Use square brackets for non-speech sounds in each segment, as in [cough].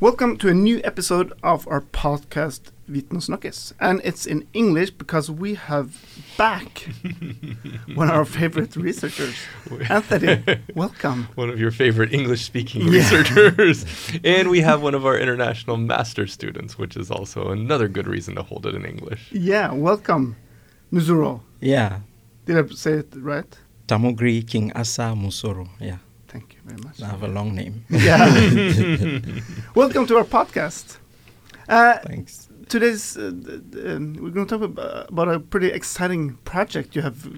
Welcome to a new episode of our podcast Viten Snakkes. And it's in English because we have back [laughs] one of our favorite researchers. Anthony, welcome. [laughs] One of your favorite English speaking Yeah. researchers. and we have one of our international master students, which is also another good reason to hold it in English. Yeah, welcome, Musoro. Yeah, Did I say it right? Tamugri King Asa Musoro. Yeah, Thank you very much. I have a long name. [laughs] Yeah. [laughs] welcome to our podcast. Uh, Thanks. today's uh, um, we're going to talk about, a pretty exciting project you have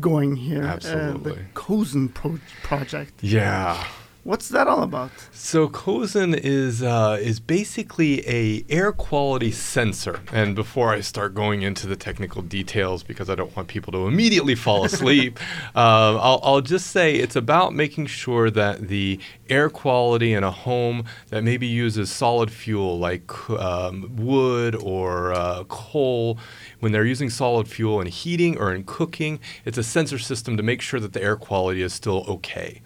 going here. Uh, the Cozin pro- project. Yeah. What's that all about? So Cozin is uh, is basically a air quality sensor. And before I start going into the technical details, because I don't want people to immediately fall asleep, [laughs] uh, I'll, I'll just say it's about making sure that the air quality in a home that maybe uses solid fuel like um, wood or uh, coal, when they're using solid fuel in heating or in cooking, it's a sensor system to make sure that the air quality is still okay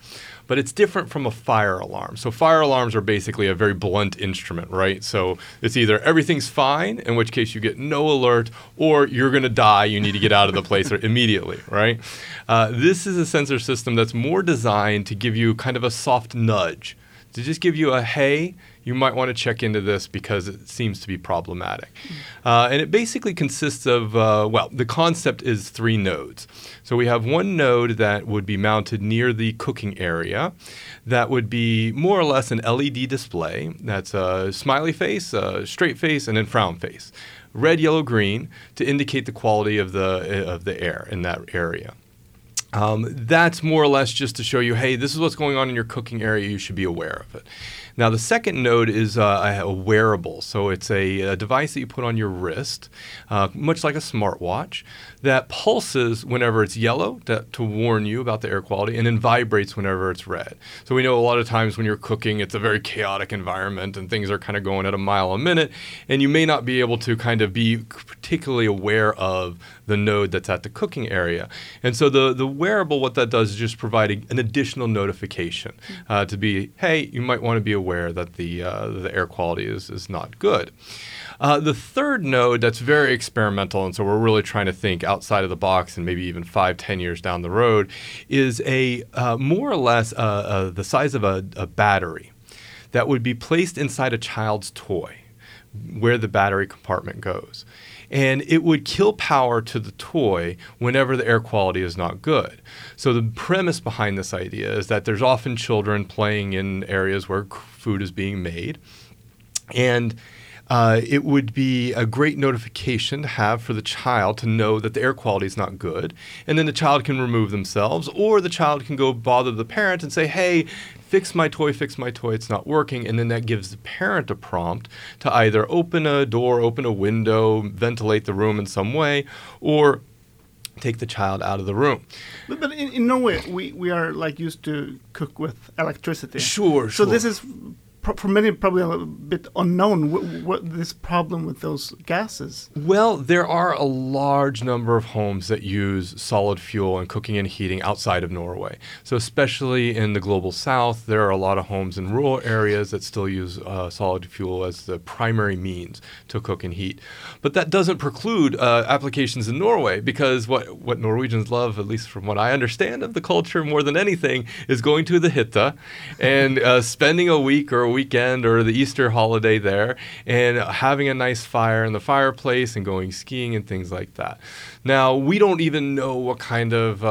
but it's different from a fire alarm. So fire alarms are basically a very blunt instrument, right? So it's either everything's fine, in which case you get no alert, or you're going to die. You need to get out of the place [laughs] immediately, right? Uh, this is a sensor system that's more designed to give you kind of a soft nudge, to just give you a hey. You might want to check into this because it seems to be problematic. Uh, and it basically consists of, uh, well, the concept is three nodes. So we have one node that would be mounted near the cooking area that would be more or less an LED display that's a smiley face, a straight face, and then frown face. Red, yellow, green to indicate the quality of the, of the air in that area. Um, that's more or less just to show you, hey, this is what's going on in your cooking area. You should be aware of it. Now, the second node is uh, a wearable. So it's a, a device that you put on your wrist, uh, much like a smartwatch, that pulses whenever it's yellow to, to warn you about the air quality and then vibrates whenever it's red. So we know a lot of times when you're cooking, it's a very chaotic environment and things are kind of going at a mile a minute, and you may not be able to kind of be particularly aware of the node that's at the cooking area. And so the, the wearable, what that does is just provide a- an additional notification uh, to be, hey, you might want to be aware that the, uh, the air quality is, is not good. Uh, the third node that's very experimental, and so we're really trying to think outside of the box and maybe even five, ten years down the road, is a uh, more or less uh, uh, the size of a, a battery that would be placed inside a child's toy where the battery compartment goes. And it would kill power to the toy whenever the air quality is not good. So, the premise behind this idea is that there's often children playing in areas where food is being made. And uh, it would be a great notification to have for the child to know that the air quality is not good. And then the child can remove themselves, or the child can go bother the parent and say, hey, fix my toy, fix my toy, it's not working. And then that gives the parent a prompt to either open a door, open a window, ventilate the room in some way, or take the child out of the room. But, but in, in Norway, we, we are like used to cook with electricity. Sure, So this is for many probably a bit unknown. What, what this problem with those gases? Well, there are a large number of homes that use solid fuel and cooking and heating outside of Norway. So, especially in the global south, there are a lot of homes in rural areas that still use uh, solid fuel as the primary means to cook and heat. But that doesn't preclude uh, applications in Norway because what, what Norwegians love, at least from what I understand of the culture more than anything, is going to the hytta and uh, spending a week or a weekend or the Easter holiday there and having a nice fire in the fireplace and going skiing and things like that. Now we don't even know what kind of uh,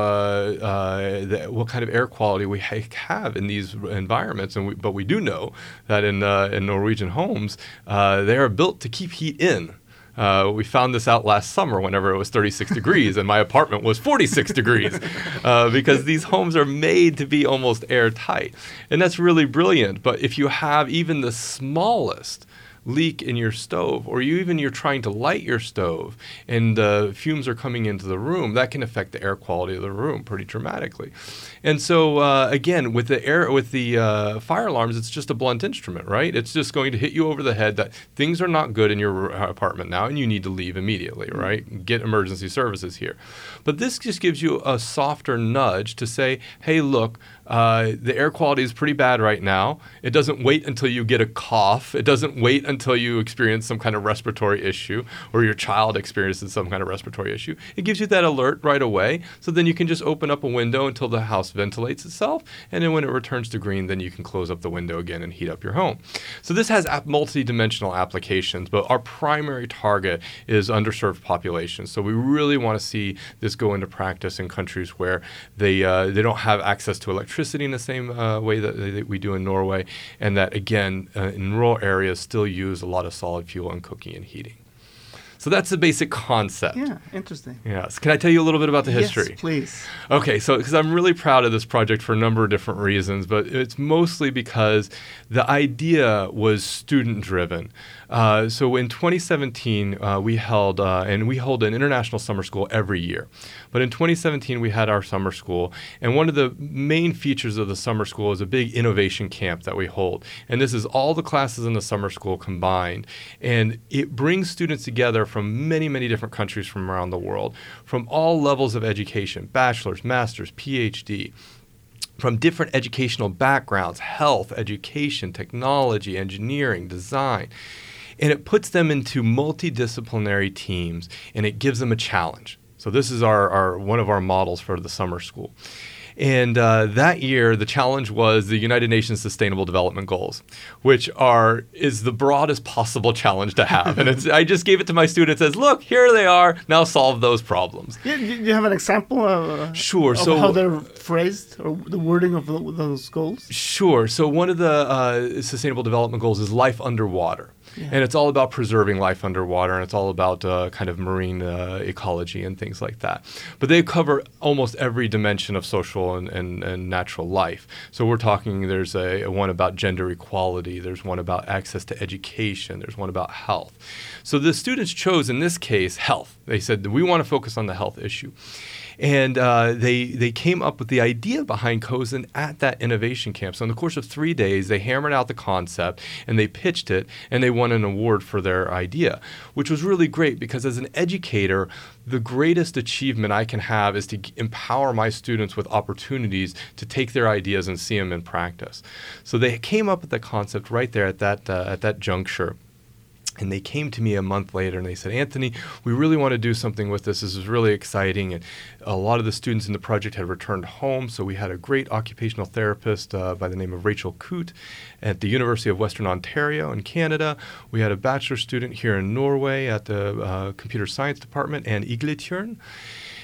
uh, the, what kind of air quality we ha- have in these environments, and we, but we do know that in uh, in Norwegian homes uh, they are built to keep heat in. Uh, we found this out last summer whenever it was 36 degrees and my apartment was 46 degrees uh, because these homes are made to be almost airtight. And that's really brilliant. But if you have even the smallest leak in your stove, or you even you're trying to light your stove and the fumes are coming into the room, that can affect the air quality of the room pretty dramatically. And so uh, again, with the air with the uh, fire alarms, it's just a blunt instrument, right? It's just going to hit you over the head that things are not good in your apartment now, and you need to leave immediately, right? Get emergency services here. But this just gives you a softer nudge to say, hey, look, uh, the air quality is pretty bad right now. It doesn't wait until you get a cough. It doesn't wait until you experience some kind of respiratory issue or your child experiences some kind of respiratory issue. It gives you that alert right away. So then you can just open up a window until the house ventilates itself. And then when it returns to green, then you can close up the window again and heat up your home. So this has multi-dimensional applications, but our primary target is underserved populations. So we really want to see this go into practice in countries where they uh, they don't have access to electricity electricity in the same uh, way that, that, we do in Norway, and that again uh, in rural areas still use a lot of solid fuel in cooking and heating. So that's the basic concept. Yeah, interesting. Yes. Can I tell you a little bit about the history? Yes, please. Okay, so because I'm really proud of this project for a number of different reasons, but it's mostly because the idea was student driven. Uh, so in 2017, uh, we held, uh, and we hold an international summer school every year. But in 2017, we had our summer school, and one of the main features of the summer school is a big innovation camp that we hold. And this is all the classes in the summer school combined. And it brings students together from many, many different countries from around the world, from all levels of education bachelor's, master's, PhD from different educational backgrounds health, education, technology, engineering, design and it puts them into multidisciplinary teams and it gives them a challenge. So this is our, our one of our models for the summer school. And uh, that year, the challenge was the United Nations Sustainable Development Goals, which are is the broadest possible challenge to have. and it's, I just gave it to my students as, look, here they are. Now solve those problems. Yeah, you have an example of, uh, sure. Of so how they're phrased or the wording of those goals. Sure. So one of the uh, Sustainable Development Goals is life underwater. Yeah. And it's all about preserving life underwater, and it's all about uh, kind of marine uh, ecology and things like that. But they cover almost every dimension of social and, and, and natural life. So we're talking, there's a, a, one about gender equality, there's one about access to education, there's one about health. So the students chose, in this case, health. They said, we want to focus on the health issue. And uh, they, they came up with the idea behind Cozin at that innovation camp. So, in the course of three days, they hammered out the concept and they pitched it and they won an award for their idea, which was really great because as an educator, the greatest achievement I can have is to empower my students with opportunities to take their ideas and see them in practice. So, they came up with the concept right there at that, uh, at that juncture. And they came to me a month later and they said, Anthony, we really want to do something with this. This is really exciting. And a lot of the students in the project had returned home. So we had a great occupational therapist uh, by the name of Rachel Coote at the University of Western Ontario in Canada. We had a bachelor student here in Norway at the uh, computer science department and Igletjern.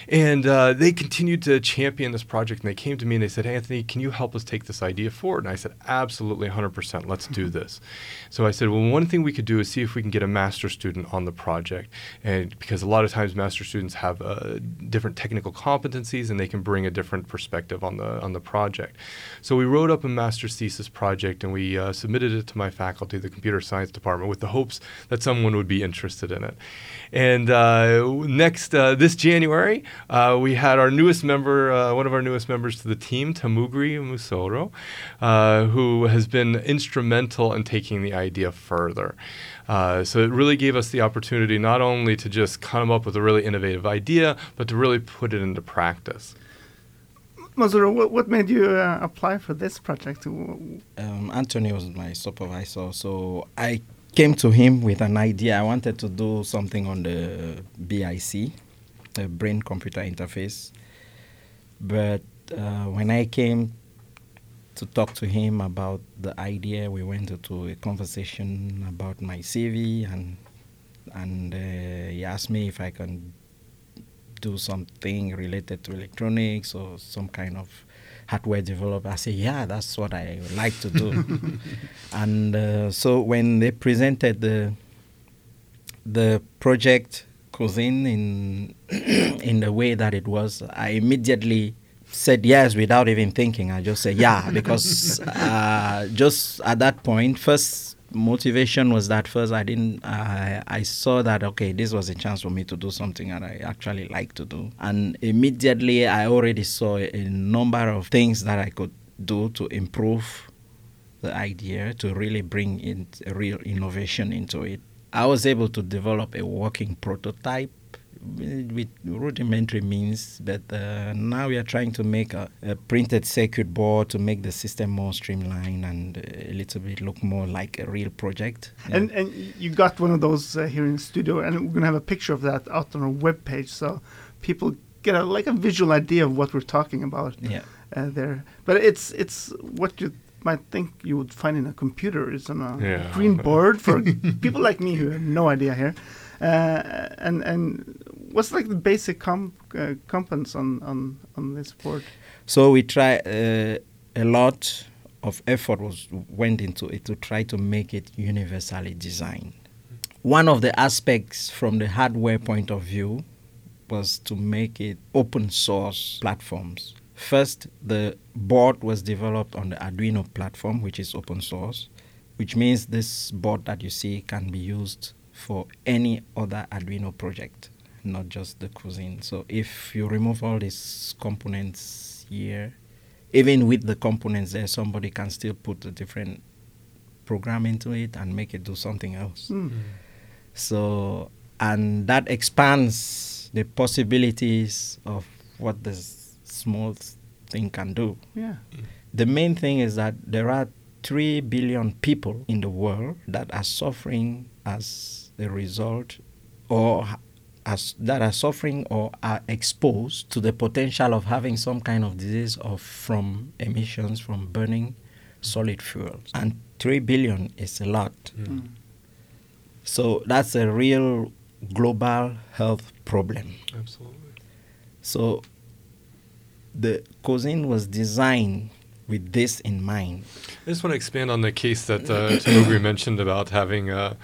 And uh, they continued to champion this project. And they came to me and they said, Anthony, can you help us take this idea forward? And I said, absolutely, 100%. Let's do this. So I said, well, one thing we could do is see if we can get a master student on the project. And because a lot of times master students have uh, different technical competencies and they can bring a different perspective on the, on the project. So we wrote up a master's thesis project and we uh, submitted it to my faculty, the computer science department, with the hopes that someone would be interested in it. And uh, next, uh, this January, uh, we had our newest member, uh, one of our newest members to the team, Tamugri Musoro, uh, who has been instrumental in taking the idea further. Uh, so it really gave us the opportunity not only to just come up with a really innovative idea, but to really put it into practice. Musoro, what, what made you uh, apply for this project? Um, Anthony was my supervisor, so I came to him with an idea. I wanted to do something on the BIC, the brain computer interface. But uh, when I came to talk to him about the idea, we went into a conversation about my CV, and and uh, he asked me if I can do something related to electronics or some kind of hardware developer. I said, yeah, that's what I would like to do. [laughs] and uh, so when they presented the the project Cozin in [clears throat] in the way that it was, I immediately said yes without even thinking. I just said yeah [laughs] because uh, just at that point, first motivation was that first I didn't I I saw that okay this was a chance for me to do something that I actually like to do and immediately I already saw a number of things that I could do to improve the idea to really bring in real innovation into it. I was able to develop a working prototype with rudimentary means, but uh, now we are trying to make a, a, printed circuit board to make the system more streamlined and a little bit look more like a real project. Yeah. And and you got one of those uh, here in the studio, and we're gonna have a picture of that out on our web page, so people get a, like a visual idea of what we're talking about. Yeah. Uh, there, but it's it's what you might think you would find in a computer is on a yeah. green [laughs] board for people like me who have no idea here. Uh, and and what's like the basic com- uh, components on, on on this board? So we try uh, a lot of effort was went into it to try to make it universally designed. One of the aspects from the hardware point of view was to make it open source platforms. First, the board was developed on the Arduino platform, which is open source, which means this board that you see can be used for any other Arduino project, not just the Cozin. So if you remove all these components here, even with the components there, somebody can still put a different program into it and make it do something else. Mm. So, and that expands the possibilities of what the small thing can do. Yeah. The main thing is that there are 3 billion people in the world that are suffering as a result or as, that are suffering or are exposed to the potential of having some kind of disease of from emissions from burning solid fuels. And 3 billion is a lot. Mm. So that's a real global health problem. Absolutely. So the Cozin was designed with this in mind. I just want to expand on the case that uh, [coughs] mentioned about having uh,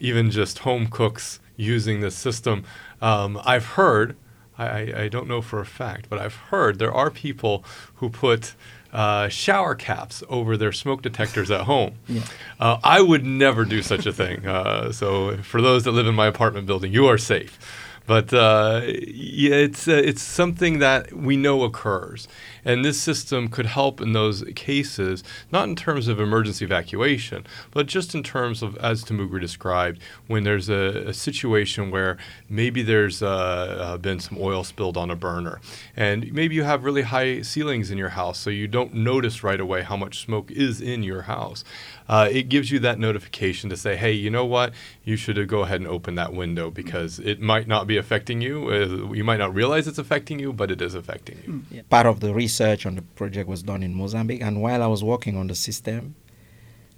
even just home cooks using this system. Um, I've heard, I, I, don't know for a fact, but I've heard there are people who put uh, shower caps over their smoke detectors at home. Yeah. Uh, I would never do such a thing. Uh, so, for those that live in my apartment building, you are safe. But uh, it's uh, it's something that we know occurs, and this system could help in those cases, not in terms of emergency evacuation, but just in terms of, as Tamugri described, when there's a, a situation where maybe there's uh, uh, been some oil spilled on a burner, and maybe you have really high ceilings in your house, so you don't notice right away how much smoke is in your house uh, it gives you that notification to say, hey, you know what? You should go ahead and open that window because it might not be affecting you. Uh, you might not realize it's affecting you, but it is affecting you. Yeah. Part of the research on the project was done in Mozambique, and while I was working on the system,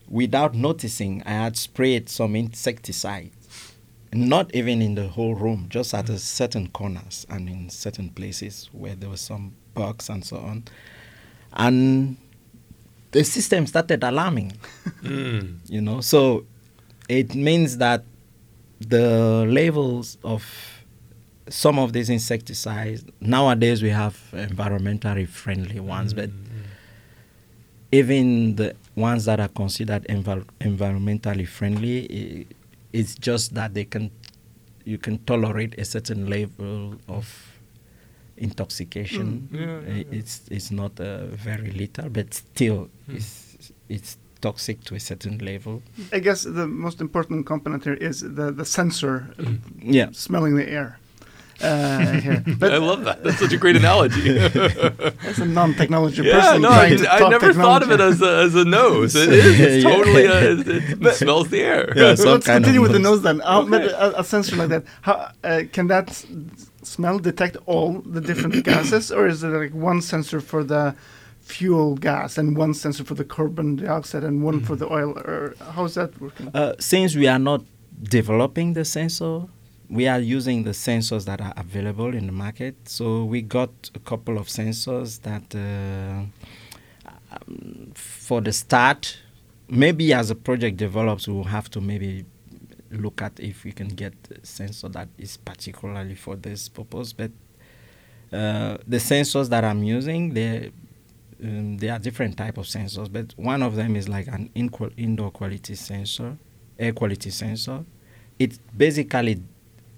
without noticing, I had sprayed some insecticide. Not even in the whole room, just at certain corners and in certain places where there were some bugs and so on. And the system started alarming. Mm. You know, so it means that the levels of some of these insecticides nowadays we have environmentally friendly ones, mm. but even the ones that are considered envir- environmentally friendly, it's just that they can you can tolerate a certain level of intoxication. Mm. Yeah, yeah, yeah. It's it's not uh, very little, but still mm. it's it's toxic to a certain level. I guess the most important component here is the the sensor, mm. yeah, smelling the air. Uh. [laughs] But I love that. That's such a great analogy. [laughs] as a non-technology yeah, person, no, I, I never thought of it as a, as a nose. It [laughs] is. It's totally. A, it, it smells the air. Yeah, so let's continue with nose. the nose then. Okay. A, a, sensor like that. How uh, can that smell detect all the different [coughs] gases, or is it like one sensor for the fuel gas and one sensor for the carbon dioxide and one for the oil? Or how's that working? Uh, since we are not developing the sensor, we are using the sensors that are available in the market. So we got a couple of sensors that, uh, um, for the start, maybe as a project develops, we'll have to maybe look at if we can get a sensor that is particularly for this purpose. But uh, the sensors that I'm using, they um, there are different type of sensors, but one of them is like an inqu- indoor quality sensor, air quality sensor. It basically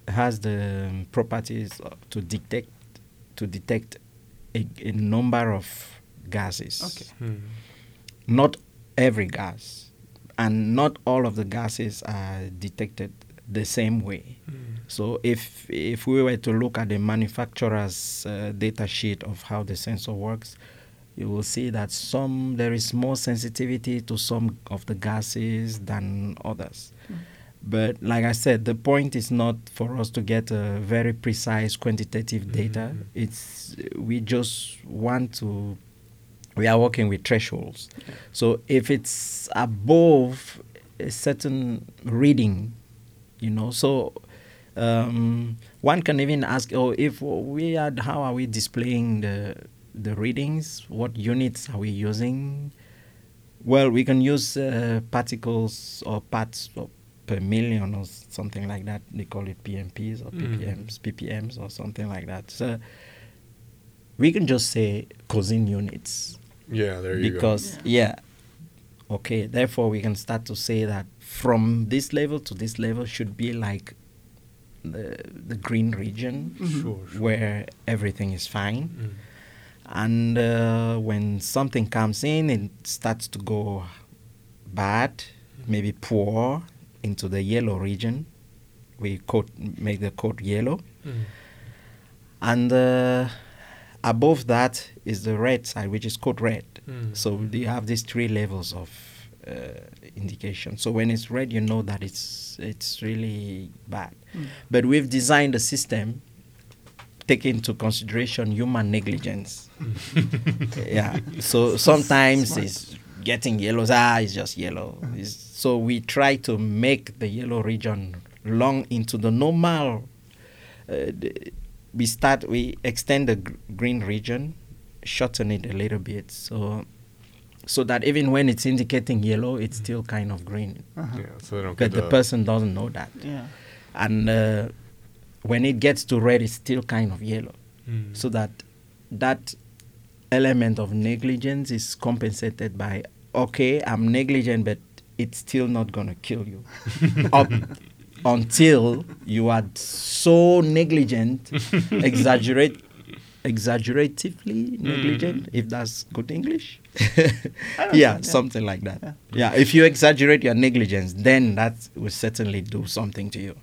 has the um, properties uh, to detect to detect a, a number of gases. Okay. Hmm. Not every gas, and not all of the gases are detected the same way. Hmm. So if if we were to look at the manufacturer's uh, data sheet of how the sensor works, you will see that some there is more sensitivity to some of the gases than others. But like I said, the point is not for us to get a very precise quantitative data. Mhm. It's we just want to. We are working with thresholds. So if it's above a certain reading, you know, so um, one can even ask, oh, if we had, how are we displaying the the readings? What units are we using? Well, we can use uh, particles or parts of- per million or something like that. They call it PMPs or Mm. PPMs, PPMs or something like that. So we can just say Cozin units Yeah, there you because go. Because yeah. okay therefore we can start to say that from this level to this level should be like the the green region. Mhm. Sure, sure. where everything is fine Mm. and uh, when something comes in it starts to go bad maybe poor into the yellow region we code make the coat yellow Mm. and uh, above that is the red side which is code red. Mm. so you have these three levels of uh, indication. So when it's red you know that it's it's really bad. Mm. but we've designed a system taking into consideration human negligence. [laughs] Yeah. So sometimes Smart. it's getting yellow. Ah it's just yellow. It's- so we try to make the yellow region long into the normal uh, the- we start we extend the gr- green region shorten it a little bit so so that even when it's indicating yellow it's still kind of green Uh-huh. Yeah, so they don't but get the the person doesn't know that Yeah. and uh, when it gets to red it's still kind of yellow Mm. so that that element of negligence is compensated by okay i'm negligent but it's still not going to kill you [laughs] up until you are so negligent [laughs] exaggerate exaggeratively negligent if that's good english [laughs] yeah, know, yeah. something like that Yeah. yeah. if you exaggerate your negligence then that will certainly do something to you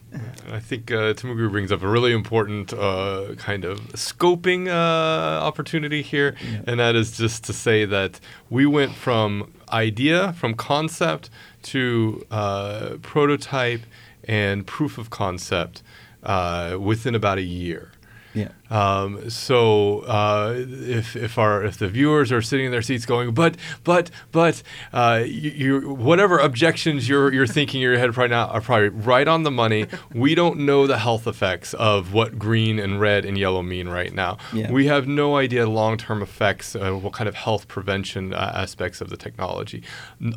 I think uh, Tamugri brings up a really important uh, kind of scoping uh, opportunity here, Yeah. and that is just to say that we went from idea, from concept to uh, prototype and proof of concept uh, within about a year. Yeah Um, so uh, if if our if the viewers are sitting in their seats going, but but but uh, you, you whatever objections you're you're thinking in your head right now are probably right on the money. [laughs] we don't know the health effects of what green and red and yellow mean right now. Yeah. We have no idea long term effects, uh, what kind of health prevention uh, aspects of the technology.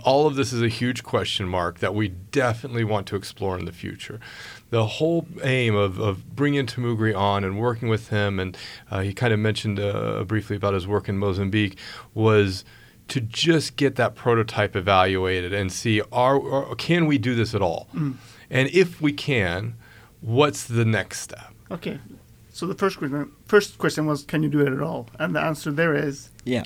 All of this is a huge question mark that we definitely want to explore in the future. The whole aim of, of bringing Tamugri on and working with him, and uh, he kind of mentioned uh, briefly about his work in Mozambique, was to just get that prototype evaluated and see are, are can we do this at all, Mm. and if we can, what's the next step? Okay. So the first question, first question was, can you do it at all? And the answer there is, yeah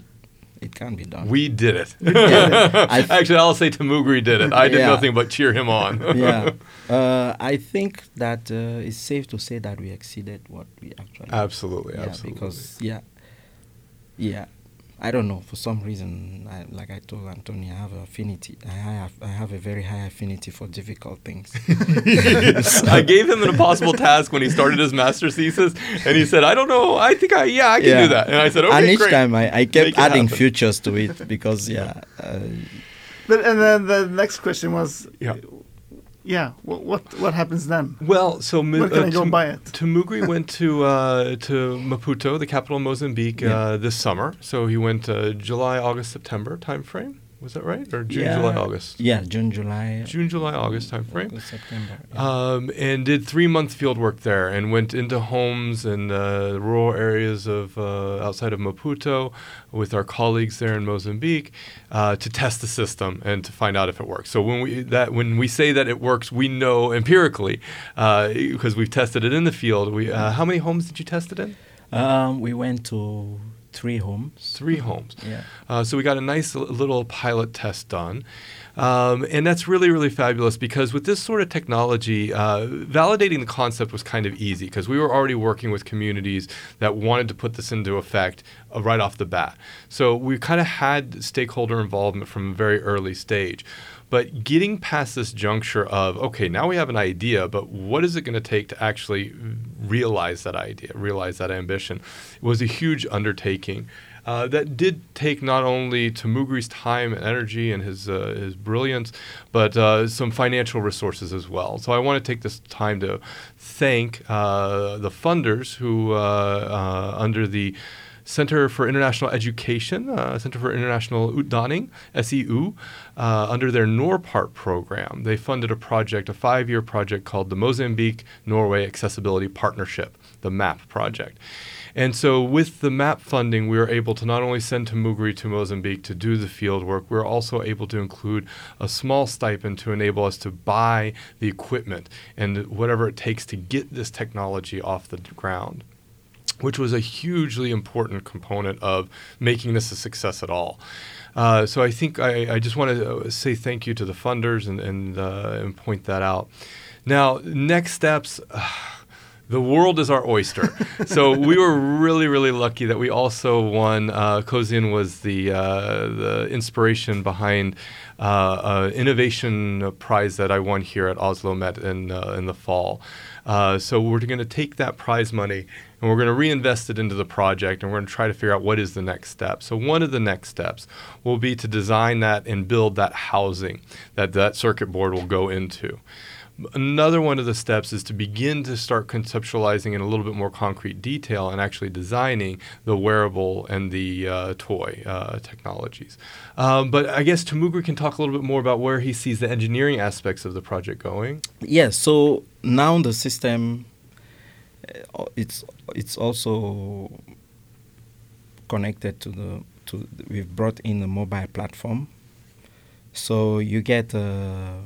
it can be done We did it. Yeah, [laughs] I- Actually, I'll say Tamugri did it. I did Yeah. nothing but cheer him on. [laughs] yeah, [laughs] uh, I think that uh, it's safe to say that we exceeded what we actually. absolutely, yeah, absolutely. because yeah, yeah, I don't know for some reason. I, like I told Anthony, I have affinity. I have I have a very high affinity for difficult things. [laughs] I gave him an impossible task when he started his master's thesis, and he said, "I don't know. I think I yeah I can Yeah. do that." And I said, "Okay, and each great." time I, I kept adding happen. futures to it because yeah, uh, but and then the next question was, Yeah. Yeah, what what, what happens then? Well, so Where can uh, I go buy it? Tamugri went to uh, to Maputo, the capital of Mozambique, Yeah. uh, this summer. So he went uh, July, August, September timeframe. Was that right? Or June, Yeah. July, August? Yeah, June, July, June, July, August time frame. August, September. yeah. Um, and did three month field work there and went into homes and uh, rural areas of uh, outside of Maputo with our colleagues there in Mozambique uh, to test the system and to find out if it works. So when we that when we say that it works, we know empirically because we've tested it in the field. We uh, how many homes did you test it in? Um, we went to three homes. Three homes. [laughs] Yeah. Uh, so we got a nice little pilot test done. Um, and that's really, really fabulous because with this sort of technology, uh, validating the concept was kind of easy because we were already working with communities that wanted to put this into effect uh, right off the bat. So we kind of had stakeholder involvement from a very early stage. But getting past this juncture of, okay, now we have an idea, but what is it going to take to actually realize that idea, realize that ambition, was a huge undertaking. Uh, that did take not only Tamugri's time and energy and his uh, his brilliance, but uh, some financial resources as well. So I want to take this time to thank uh, the funders who, uh, uh, under the Center for International Education, uh, Center for International Utdanning, SIU, uh, under their NORPART program, they funded a project, a five year project called the Mozambique Norway Accessibility Partnership, the MAP project. And so, with the MAP funding, we were able to not only send Tamugri to Mozambique to do the field work, we were also able to include a small stipend to enable us to buy the equipment and whatever it takes to get this technology off the ground which was a hugely important component of making this a success at all. Uh, so I think I, I just want to say thank you to the funders and, and, uh, and point that out. Now, next steps. [sighs] the world is our oyster. [laughs] so we were really, really lucky that we also won. Uh, Cozin was the uh, the inspiration behind uh, an innovation prize that I won here at Oslo Met in uh, in the fall. Uh, so we're going to take that prize money and we're going to reinvest it into the project and we're going to try to figure out what is the next step. So one of the next steps will be to design that and build that housing that that circuit board will go into. Another one of the steps is to begin to start conceptualizing in a little bit more concrete detail and actually designing the wearable and the uh, toy uh, technologies. Um, but I guess Tamugri can talk a little bit more about where he sees the engineering aspects of the project going. Yes. so now the system, it's it's also connected to the to we've brought in a mobile platform, so you get. Uh,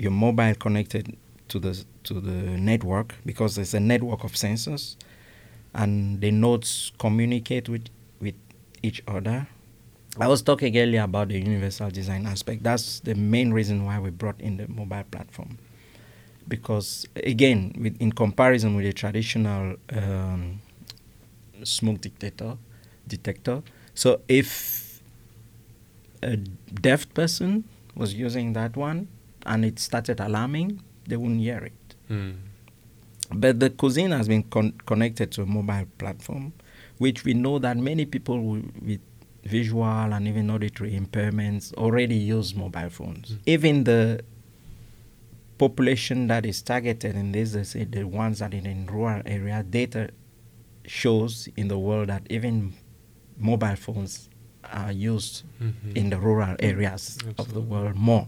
your mobile connected to the to the network because there's a network of sensors, and the nodes communicate with with each other. I was talking earlier about the universal design aspect. That's the main reason why we brought in the mobile platform, because again, with, in comparison with a traditional um, smoke detector, detector. So if a deaf person was using that one, and it started alarming, they wouldn't hear it. Mm. But the Cozin has been con- connected to a mobile platform, which we know that many people w- with visual and even auditory impairments already use mobile phones. Mm. Even the population that is targeted in this, say the ones that are in rural area, data shows in the world that even mobile phones are used Mhm. in the rural areas of the world more.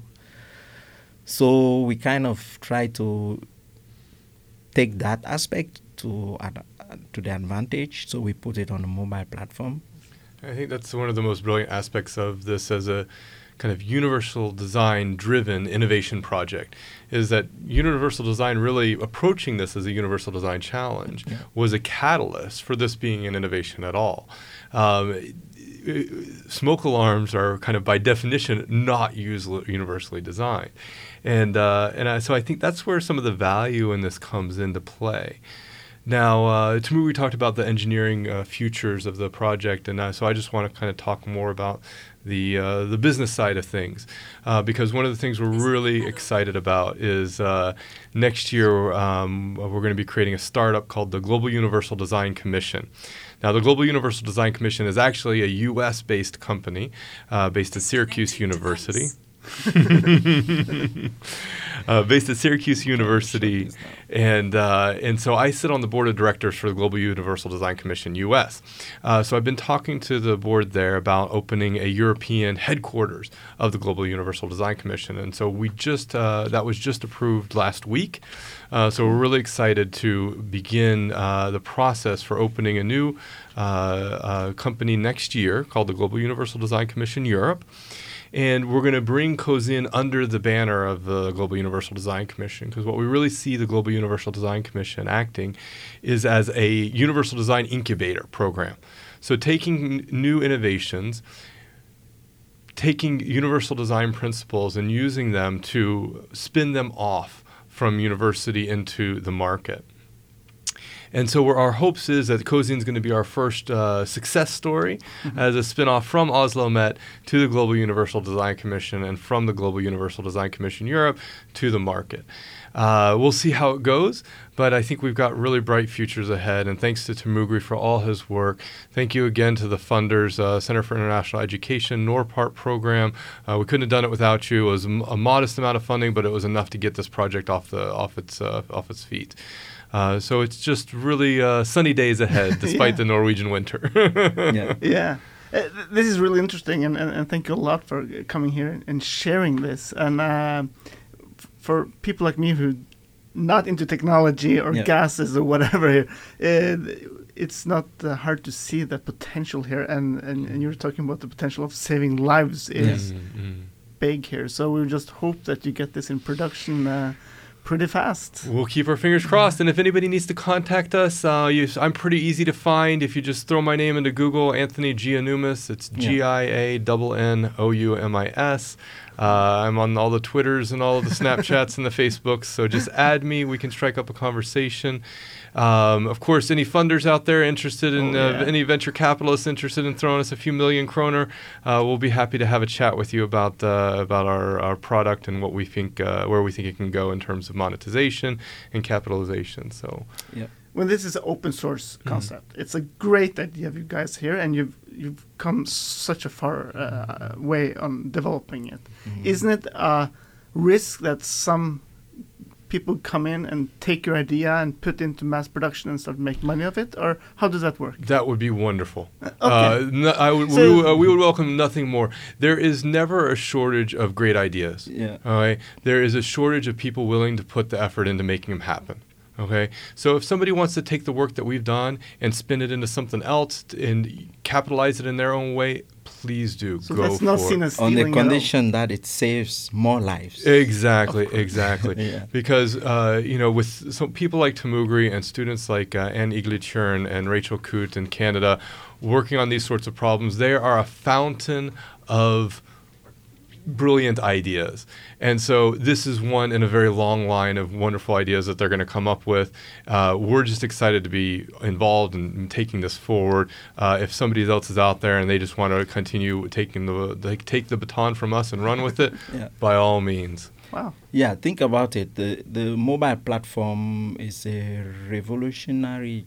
So we kind of try to take that aspect to ad- to the advantage. So we put it on a mobile platform. I think that's one of the most brilliant aspects of this as a kind of universal design driven innovation project is that universal design really approaching this as a universal design challenge Yeah. was a catalyst for this being an innovation at all. Um, smoke alarms are kind of by definition not usually universally designed, and uh, and I, so I think that's where some of the value in this comes into play. Now, uh, Tamu, we talked about the engineering uh, futures of the project, and uh, so I just want to kind of talk more about the uh, the business side of things, uh, because one of the things we're really excited about is uh, next year um, we're going to be creating a startup called the Global Universal Design Commission. Now, the Global Universal Design Commission is actually a U.S. based company uh, based at Syracuse University. Uh, based at Syracuse University, and uh, and so I sit on the board of directors for the Global Universal Design Commission (US). Uh, so I've been talking to the board there about opening a European headquarters of the Global Universal Design Commission, and so we just uh, that was just approved last week. Uh, so we're really excited to begin uh, the process for opening a new company next year called the Global Universal Design Commission Europe. And we're going to bring Cozin under the banner of the Global Universal Design Commission because what we really see the Global Universal Design Commission acting is as a universal design incubator program. So taking new innovations, taking universal design principles and using them to spin them off from university into the market. And so our hopes is that Cozin is going to be our first uh, success story mm-hmm. as a spinoff from Oslo Met to the Global Universal Design Commission and from the Global Universal Design Commission Europe to the market. Uh, we'll see how it goes, but I think we've got really bright futures ahead. And thanks to Tamugri for all his work. Thank you again to the funders, uh, Center for International Education, NORPART program. Uh, we couldn't have done it without you. It was a modest amount of funding, but it was enough to get this project off the off its uh, off its feet. Uh, so it's just really uh, sunny days ahead [laughs] despite yeah. the Norwegian winter. [laughs] yeah. [laughs] yeah. Uh, this is really interesting, and, and, and, thank you a lot for coming here and sharing this. And uh, for people like me who not into technology or yeah. gases or whatever here, uh, it's not uh, hard to see the potential here. And, and, and, you're talking about the potential of saving lives is mm-hmm. big here. So we just hope that you get this in production pretty fast. We'll keep our fingers crossed. And if anybody needs to contact us, uh, you, I'm pretty easy to find. If you just throw my name into Google, Anthony Giannoumis, it's G I A N N O U M I S. Uh, I'm on all the Twitters and all of the Snapchats and the Facebooks. So just add me. We can strike up a conversation. Um, of course, any funders out there interested in oh, uh, yeah. uh, any venture capitalists interested in throwing us a few million kroner, uh, we'll be happy to have a chat with you about uh, about our, our product and what we think uh, where we think it can go in terms of monetization and capitalization. So, yeah. When this is an open source mm-hmm. concept, mm-hmm. it's a great idea of you guys here, and you've you've come such a far uh, way on developing it. Mm-hmm. not it a risk that some people come in and take your idea and put it into mass production and start make money of it, or how does that work? That would be wonderful. Uh, okay. Uh, no, I would, so we, uh, we, would welcome nothing more. There is never a shortage of great ideas. Yeah. All right. There is a shortage of people willing to put the effort into making them happen. Okay, so if somebody wants to take the work that we've done and spin it into something else and capitalize it in their own way, please do so go that's not for seen as on the condition that it saves more lives. Exactly, [laughs] exactly. yeah. Because uh, you know, with some people like Tamugri and students like uh, Anne Iglitjern and Rachel Coote in Canada, working on these sorts of problems, they are a fountain of brilliant ideas. And so this is one in a very long line of wonderful ideas that they're going to come up with. Uh, we're just excited to be involved in, in taking this forward. Uh, if somebody else is out there and they just want to continue taking the they take the baton from us and run with it, [laughs] yeah. by all means. Wow. Yeah, think about it. The the mobile platform is a revolutionary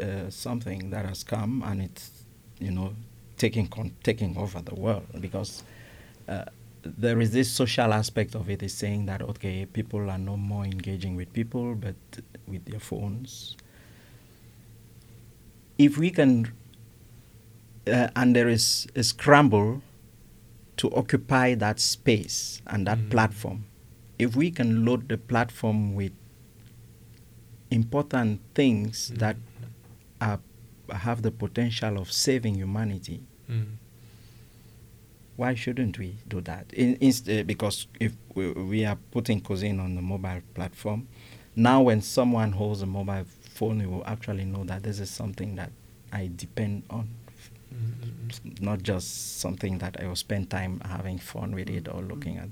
uh, something that has come and it's you know taking con- taking over the world because uh, there is this social aspect of it is saying that okay people are no more engaging with people but with their phones if we can uh, and there is a scramble to occupy that space and that mm. platform if we can load the platform with important things mm. that are, have the potential of saving humanity mm why shouldn't we do that? In, in, uh, because if we, we, are putting Cozin on the mobile platform, now when someone holds a mobile phone, they will actually know that this is something that I depend on, mm-hmm. not just something that I will spend time having fun with it or looking at.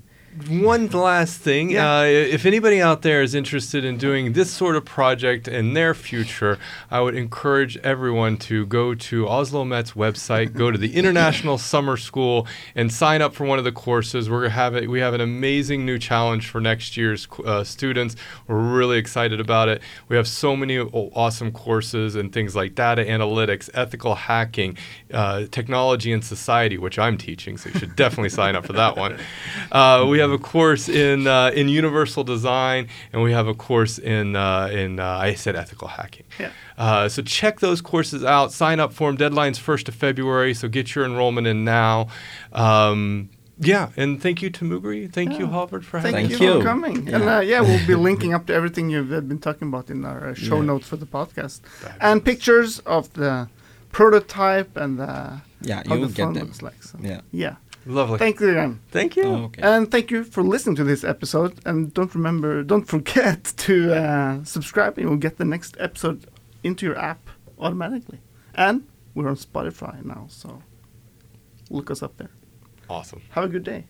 One last thing. Yeah. Uh, if anybody out there is interested in doing this sort of project in their future, I would encourage everyone to go to Oslo Met's website, go to the [laughs] International Summer School, and sign up for one of the courses. We're gonna have it. We have an amazing new challenge for next year's uh, students. We're really excited about it. We have so many awesome courses and things like data analytics, ethical hacking, uh, technology and society, which I'm teaching. So you should definitely sign up for that one. [laughs] Uh, we have a course in uh, in universal design, and we have a course in uh, in uh, I said ethical hacking. Yeah. Uh, so check those courses out. Sign up for them. Deadline's first of February. So get your enrollment in now. Um, yeah, and thank you to Mugri. Thank you, Yeah. Harvard, for Thank, having Thank you, us. for coming. Yeah. And uh, yeah, we'll be [laughs] linking up to everything you've been talking about in our uh, show Yeah. notes for the podcast, and pictures of the prototype and the Yeah, how you will the get them. looks like. So. Yeah. yeah. Lovely. Thank you again. Thank you. Oh, okay. And thank you for listening to this episode. And don't remember, don't forget [laughs] to uh, subscribe, and you'll get the next episode into your app automatically. And we're on Spotify now, so look us up there. Awesome. Have a good day.